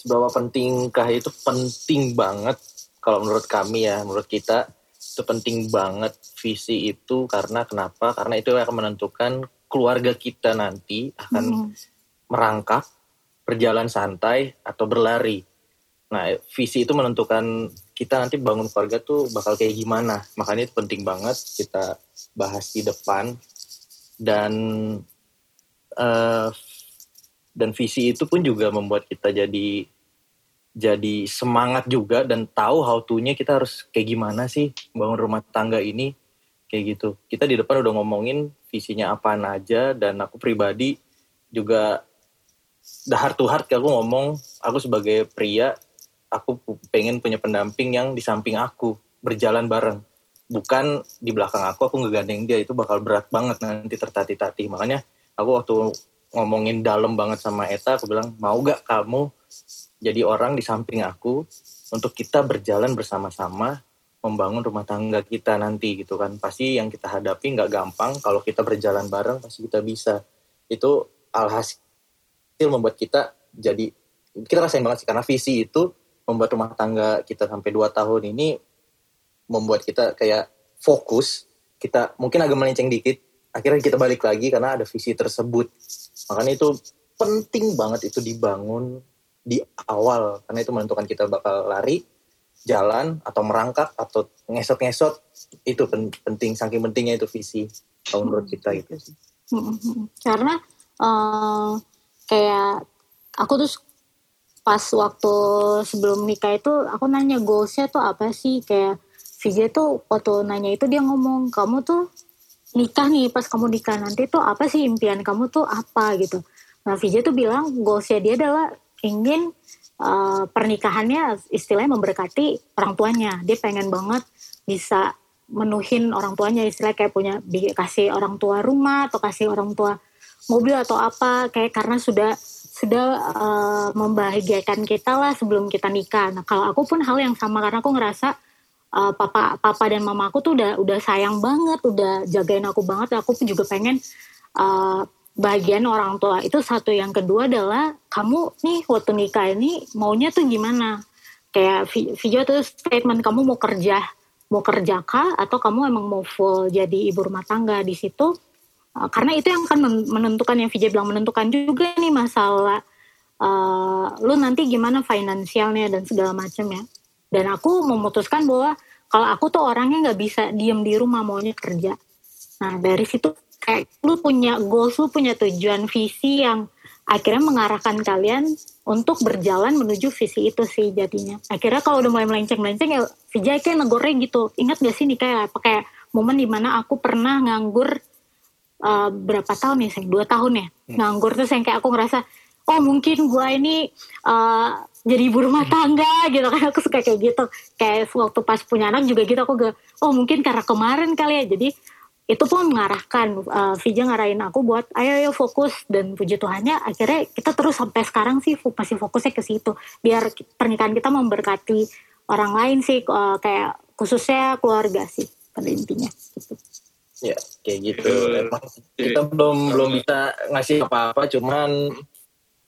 seberapa pentingkah itu penting banget kalau menurut kami ya, menurut kita itu penting banget visi itu karena kenapa? Karena itu akan menentukan keluarga kita nanti akan hmm. Merangkak, berjalan santai atau berlari. Nah, visi itu menentukan kita nanti bangun keluarga tuh bakal kayak gimana. Makanya itu penting banget kita bahas di depan dan uh, dan visi itu pun juga membuat kita jadi jadi semangat juga dan tahu how to-nya kita harus kayak gimana sih bangun rumah tangga ini kayak gitu. Kita di depan udah ngomongin visinya apa aja dan aku pribadi juga heart to heart aku ngomong aku sebagai pria aku pengen punya pendamping yang di samping aku berjalan bareng. Bukan di belakang aku aku ngegandeng dia itu bakal berat banget nanti tertati-tati makanya aku waktu ngomongin dalam banget sama Eta aku bilang mau gak kamu jadi orang di samping aku untuk kita berjalan bersama-sama membangun rumah tangga kita nanti gitu kan. Pasti yang kita hadapi nggak gampang kalau kita berjalan bareng pasti kita bisa. Itu alhasil membuat kita jadi kita rasain banget sih karena visi itu membuat rumah tangga kita sampai dua tahun ini membuat kita kayak fokus kita mungkin agak melenceng dikit akhirnya kita balik lagi karena ada visi tersebut. Makanya itu penting banget itu dibangun di awal karena itu menentukan kita bakal lari jalan atau merangkak atau ngesot-ngesot. Itu penting saking pentingnya itu visi kalau menurut kita gitu. sih. Karena uh, kayak aku tuh pas waktu sebelum nikah itu aku nanya goalsnya tuh apa sih? Kayak VJ tuh waktu nanya itu dia ngomong kamu tuh nikah nih pas kamu nikah nanti tuh apa sih impian kamu tuh apa? Gitu. Nah VJ tuh bilang goalsnya dia adalah ingin uh, pernikahannya istilahnya memberkati orang tuanya. Dia pengen banget bisa menuhin orang tuanya istilahnya kayak punya dikasih orang tua rumah atau kasih orang tua mobil atau apa kayak karena sudah sudah uh, membahagiakan kita lah sebelum kita nikah. Nah kalau aku pun hal yang sama karena aku ngerasa uh, papa papa dan mama aku tuh udah udah sayang banget, udah jagain aku banget. Aku pun juga pengen uh, bagian orang tua itu satu. Yang kedua adalah kamu nih waktu nikah ini maunya tuh gimana? Kayak video tuh statement kamu mau kerja mau kerja kah atau kamu emang mau full jadi ibu rumah tangga di situ karena itu yang akan menentukan yang VJ bilang menentukan juga nih masalah uh, lu nanti gimana finansialnya dan segala macam ya. Dan aku memutuskan bahwa kalau aku tuh orangnya nggak bisa diem di rumah maunya kerja. Nah dari situ kayak lu punya goals, lu punya tujuan visi yang akhirnya mengarahkan kalian untuk berjalan menuju visi itu sih jadinya. Akhirnya kalau udah mulai melenceng-melenceng ya VJ kayak negornya gitu. Ingat gak sih nih kayak apa kayak momen di mana aku pernah nganggur uh, berapa tahun ya sayang dua tahun ya? Hmm. nganggur terus yang kayak aku ngerasa oh mungkin gue ini uh, jadi ibu rumah tangga gitu kan. Aku suka kayak gitu. Kayak waktu pas punya anak juga gitu aku gak oh mungkin karena kemarin kali ya. Jadi itu pun mengarahkan uh, Vija ngarahin aku buat ayo ayo fokus. Dan puji Tuhannya akhirnya kita terus sampai sekarang sih masih fokusnya ke situ. Biar pernikahan kita memberkati orang lain sih uh, kayak khususnya keluarga sih pada intinya. Gitu. Ya kayak gitu. Emang kita belum belum bisa ngasih apa-apa cuman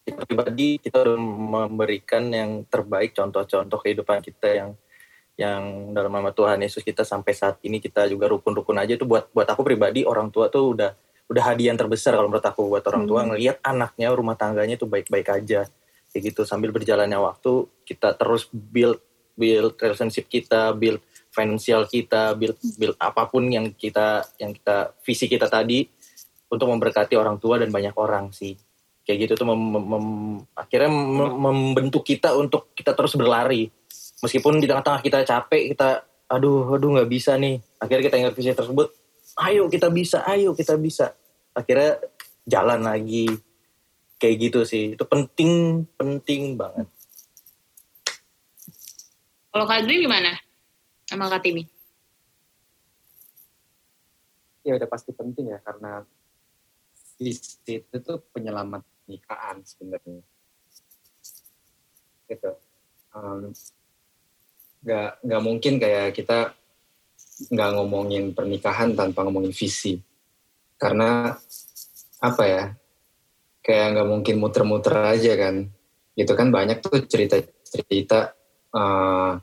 kita pribadi kita udah memberikan yang terbaik contoh-contoh kehidupan kita yang yang dalam nama Tuhan Yesus kita sampai saat ini kita juga rukun-rukun aja itu buat buat aku pribadi orang tua tuh udah udah hadiah terbesar kalau menurut aku buat orang tua hmm. ngelihat anaknya rumah tangganya itu baik-baik aja kayak gitu sambil berjalannya waktu kita terus build build relationship kita build finansial kita build build apa pun yang kita yang kita visi kita tadi untuk memberkati orang tua dan banyak orang sih. Kayak gitu tuh mem, mem, akhirnya mem, membentuk kita untuk kita terus berlari. Meskipun di tengah-tengah kita capek kita aduh aduh nggak bisa nih. Akhirnya kita ingat visi tersebut ayo kita bisa ayo kita bisa. Akhirnya jalan lagi. Kayak gitu sih. Itu penting penting banget. Kalau Kak gimana sama Kak Timi? Ya udah pasti penting ya karena visi itu tuh penyelamat nikahan sebenarnya. Gitu. Um, nggak nggak mungkin kayak kita nggak ngomongin pernikahan tanpa ngomongin visi. Karena apa ya kayak nggak mungkin muter-muter aja kan. Gitu kan banyak tuh cerita-cerita uh,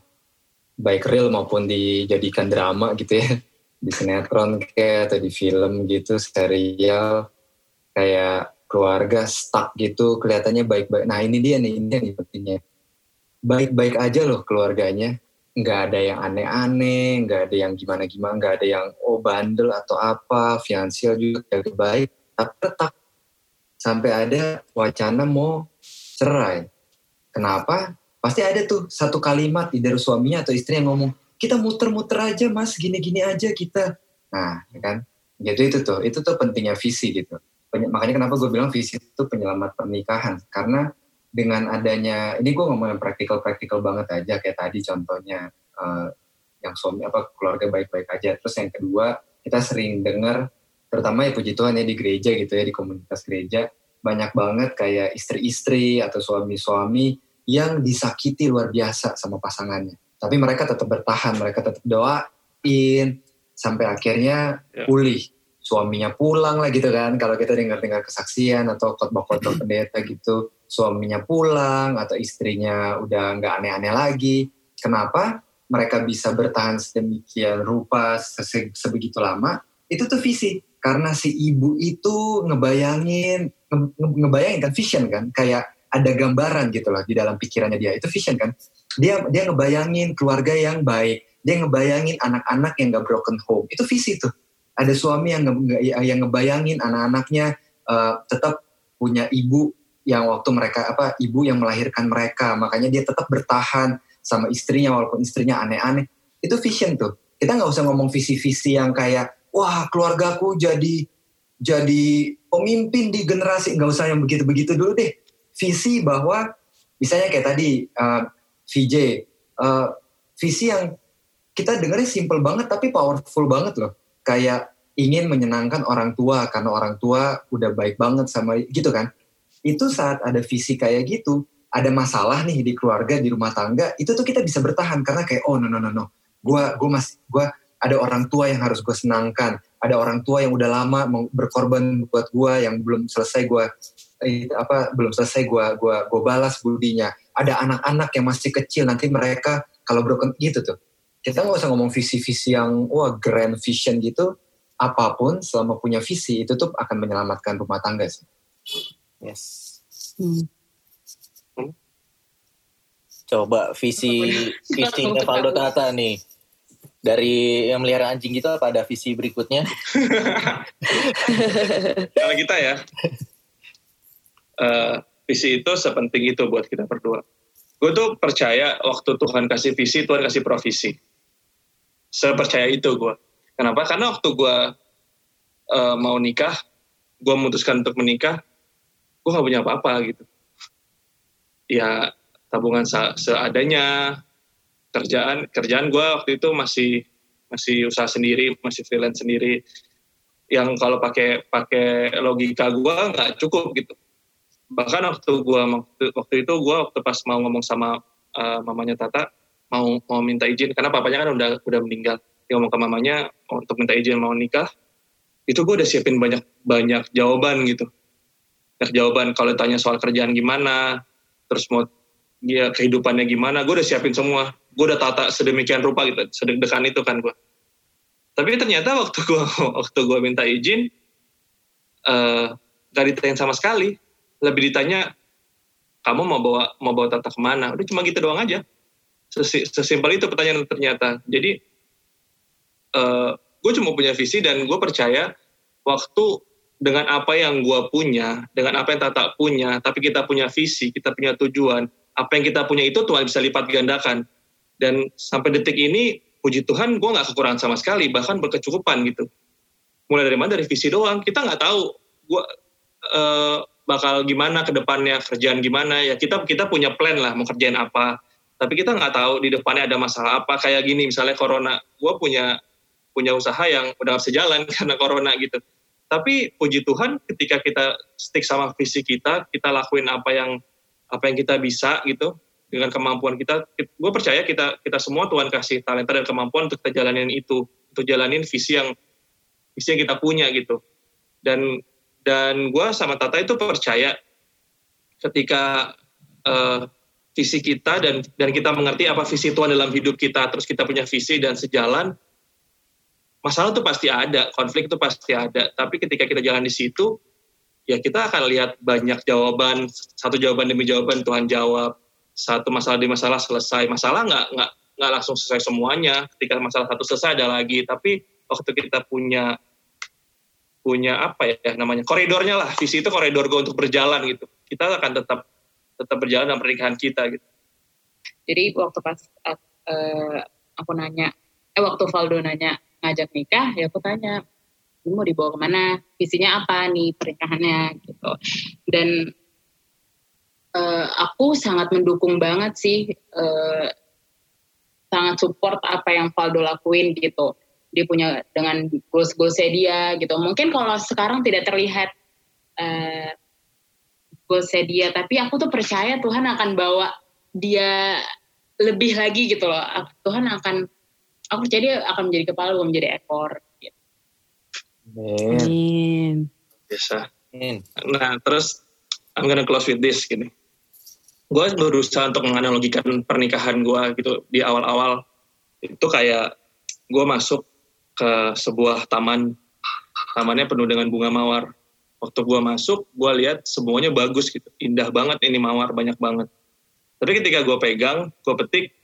baik real maupun dijadikan drama gitu ya. Di sinetron kayak atau di film gitu serial kayak keluarga stuck gitu kelihatannya baik-baik. Nah ini dia nih ini nih pentingnya. Baik-baik aja loh keluarganya. Nggak ada yang aneh-aneh, nggak ada yang gimana-gimana, nggak ada yang oh bandel atau apa, finansial juga jaga baik, tapi tetap sampai ada wacana mau cerai. Kenapa? Pasti ada tuh satu kalimat dari suaminya atau istri yang ngomong, kita muter-muter aja mas, gini-gini aja kita. Nah, ya kan? Gitu itu tuh, itu tuh pentingnya visi gitu. Makanya kenapa gue bilang visi itu penyelamat pernikahan. Karena dengan adanya ini gue ngomong yang praktikal praktikal banget aja kayak tadi contohnya uh, yang suami apa keluarga baik-baik aja terus yang kedua kita sering dengar terutama ya puji Tuhan ya di gereja gitu ya di komunitas gereja banyak banget kayak istri-istri atau suami-suami yang disakiti luar biasa sama pasangannya tapi mereka tetap bertahan mereka tetap doain sampai akhirnya ya. pulih suaminya pulang lah gitu kan kalau kita dengar-dengar kesaksian atau khotbah-khotbah pendeta gitu suaminya pulang atau istrinya udah nggak aneh-aneh lagi. Kenapa mereka bisa bertahan sedemikian rupa se sebegitu lama? Itu tuh visi. Karena si ibu itu ngebayangin, nge ngebayangin kan vision kan, kayak ada gambaran gitu loh di dalam pikirannya dia. Itu vision kan. Dia dia ngebayangin keluarga yang baik, dia ngebayangin anak-anak yang gak broken home. Itu visi tuh. Ada suami yang yang ngebayangin anak-anaknya uh, tetap punya ibu yang waktu mereka apa ibu yang melahirkan mereka makanya dia tetap bertahan sama istrinya walaupun istrinya aneh-aneh itu vision tuh kita nggak usah ngomong visi-visi yang kayak wah keluargaku jadi jadi pemimpin di generasi nggak usah yang begitu-begitu dulu deh visi bahwa misalnya kayak tadi uh, VJ uh, visi yang kita dengarnya simple banget tapi powerful banget loh. Kayak ingin menyenangkan orang tua karena orang tua udah baik banget sama gitu kan. Itu saat ada visi kayak gitu ada masalah nih di keluarga di rumah tangga itu tuh kita bisa bertahan karena kayak oh no no no no. Gue gue masih gue ada orang tua yang harus gue senangkan. Ada orang tua yang udah lama berkorban buat gue yang belum selesai gue eh, apa belum selesai gue gue gue balas budinya ada anak-anak yang masih kecil nanti mereka kalau broken gitu tuh kita nggak usah ngomong visi-visi yang wah grand vision gitu apa pun selama punya visi itu tuh akan menyelamatkan rumah tangga sih Yes. Hmm. Coba visi visinya Valdo Tata nih. Dari yang melihara anjing gitu apa ada visi berikutnya? Kalau kita ya, uh, visi itu sepenting itu buat kita berdua. Gue tuh percaya waktu Tuhan kasih visi, Tuhan kasih provisi. Sepercaya itu gue. Kenapa? Karena waktu gue uh, mau nikah, gue memutuskan untuk menikah, gue gak punya apa-apa gitu ya tabungan seadanya kerjaan kerjaan gue waktu itu masih masih usaha sendiri masih freelance sendiri yang kalau pakai pakai logika gue nggak cukup gitu bahkan waktu gue waktu, waktu itu gue waktu pas mau ngomong sama uh, mamanya Tata mau mau minta izin. Karena papanya kan udah udah meninggal. Dia ngomong ke mamanya untuk minta izin mau nikah. Itu gue udah siapin banyak banyak jawaban gitu. Banyak jawaban kalau tanya soal kerjaan gimana terus mau dia kehidupannya gimana gue udah siapin semua. Gue udah tata sedemikian rupa gitu sedek-dekan itu kan gue tapi ternyata waktu gue waktu gue minta izin uh, gak ditanya sama sekali lebih ditanya kamu mau bawa mau bawa tata ke mana? Udah cuma gitu doang aja. Sesimpel itu pertanyaan ternyata. Jadi uh, gue cuma punya visi dan gue percaya waktu dengan apa yang gue punya dengan apa yang tata punya tapi kita punya visi kita punya tujuan apa yang kita punya itu Tuhan bisa lipat gandakan. Dan sampai detik ini puji Tuhan gue nggak kekurangan sama sekali bahkan berkecukupan gitu. Mulai dari mana? Dari visi doang. Kita nggak tahu. Gue uh, bakal gimana ke depannya kerjaan gimana ya kita kita punya plan lah mau kerjain apa. Tapi kita nggak tahu di depannya ada masalah apa kayak gini misalnya corona. Gue punya punya usaha yang udah jalan karena corona gitu. Tapi puji Tuhan ketika kita stick sama visi kita kita lakuin apa yang apa yang kita bisa gitu dengan kemampuan kita, gue percaya kita kita semua Tuhan kasih talenta dan kemampuan untuk kita jalanin itu, untuk jalanin visi yang visi yang kita punya gitu. Dan dan gue sama Tata itu percaya ketika uh, visi kita dan dan kita mengerti apa visi Tuhan dalam hidup kita, terus kita punya visi dan sejalan, masalah itu pasti ada, konflik itu pasti ada. Tapi ketika kita jalan di situ, ya kita akan lihat banyak jawaban, satu jawaban demi jawaban Tuhan jawab satu masalah di masalah selesai. Masalah nggak nggak nggak langsung selesai semuanya. Ketika masalah satu selesai ada lagi. Tapi waktu kita punya punya apa ya namanya koridornya lah. Visi itu koridor gue untuk berjalan gitu. Kita akan tetap tetap berjalan dalam pernikahan kita gitu. Jadi waktu pas uh, aku nanya eh waktu Valdo nanya ngajak nikah ya aku tanya ini mau dibawa ke mana? Visinya apa nih pernikahannya? Gitu. Dan uh, aku sangat mendukung banget sih, uh, sangat support apa yang Valdo lakuin gitu. Dia punya dengan goals-goalsnya dia gitu. Mungkin kalau sekarang tidak terlihat uh, goalsnya dia, tapi aku tuh percaya Tuhan akan bawa dia lebih lagi gitu loh. Tuhan akan, aku percaya dia akan menjadi kepala, bukan menjadi ekor. Gitu. Amin. Bisa. Nah, terus I'm gonna close with this gini gue berusaha untuk menganalogikan pernikahan gue gitu di awal-awal itu kayak gue masuk ke sebuah taman. Tamannya penuh dengan bunga mawar. Waktu gue masuk gue lihat semuanya bagus gitu. Indah banget ini mawar banyak banget. Tapi ketika gue pegang gue petik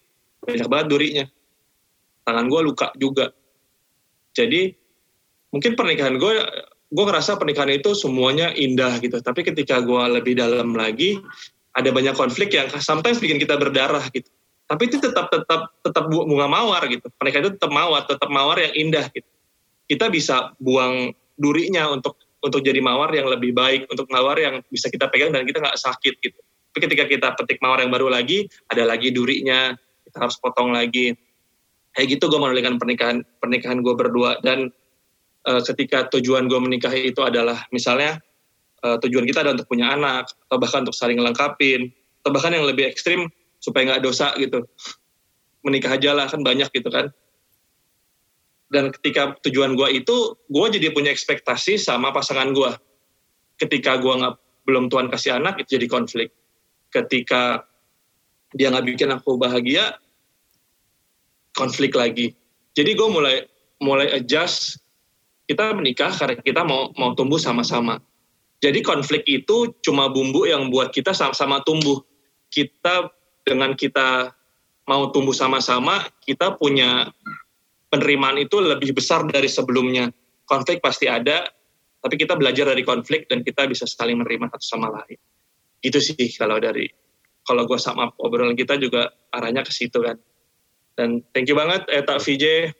banyak banget durinya. Tangan gue luka juga. Jadi mungkin pernikahan gue gue ngerasa pernikahan itu semuanya indah gitu. Tapi ketika gue lebih dalam lagi ada banyak konflik yang sometimes bikin kita berdarah gitu. Tapi itu tetap tetap tetap bunga mawar gitu. Mereka itu tetap mawar, tetap mawar yang indah gitu. Kita bisa buang durinya untuk untuk jadi mawar yang lebih baik, untuk mawar yang bisa kita pegang dan kita nggak sakit gitu. Tapi ketika kita petik mawar yang baru lagi, ada lagi durinya, kita harus potong lagi. Kayak gitu gue menolikan pernikahan pernikahan gue berdua dan uh, ketika tujuan gue menikahi itu adalah misalnya uh, tujuan kita adalah untuk punya anak atau bahkan untuk saling lengkapin atau bahkan yang lebih ekstrim supaya nggak dosa gitu. Menikah aja lah kan banyak gitu kan. Dan ketika tujuan gue itu gue jadi punya ekspektasi sama pasangan gue ketika gue nggak belum Tuhan kasih anak itu jadi konflik. Ketika dia nggak bikin aku bahagia konflik lagi. Jadi gue mulai mulai adjust. Kita menikah karena kita mau mau tumbuh sama-sama. Jadi konflik itu cuma bumbu yang buat kita sama-sama tumbuh. Kita dengan kita mau tumbuh sama-sama, kita punya penerimaan itu lebih besar dari sebelumnya. Konflik pasti ada, tapi kita belajar dari konflik dan kita bisa saling menerima satu sama lain. Itu sih kalau dari kalau gue sama obrolan kita juga arahnya ke situ kan. Dan thank you banget Eta VJ.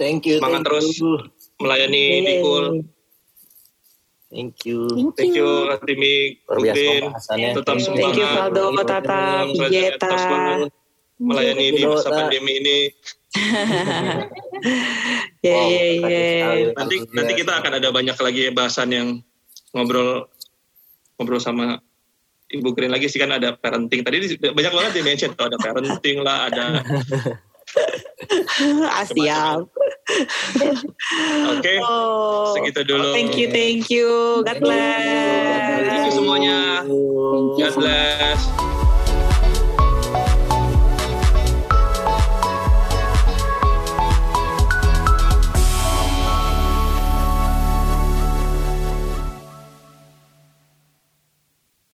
Thank you. Semangat thank terus you. melayani Cool. Thank you. Thank you, Timi, Udin. Tetap semangat. Thank you, Faldo, Tata, Pijeta. Melayani di masa pandemi ini. Ya, ya, ya. Nanti nanti kita akan ada banyak lagi bahasan yang ngobrol ngobrol sama Ibu Green lagi sih kan ada parenting. Tadi banyak banget di mention tuh ada parenting lah, ada Siap. Oke, oh, segitu dulu. Thank you, thank you. God bless. Thank you semuanya. God bless.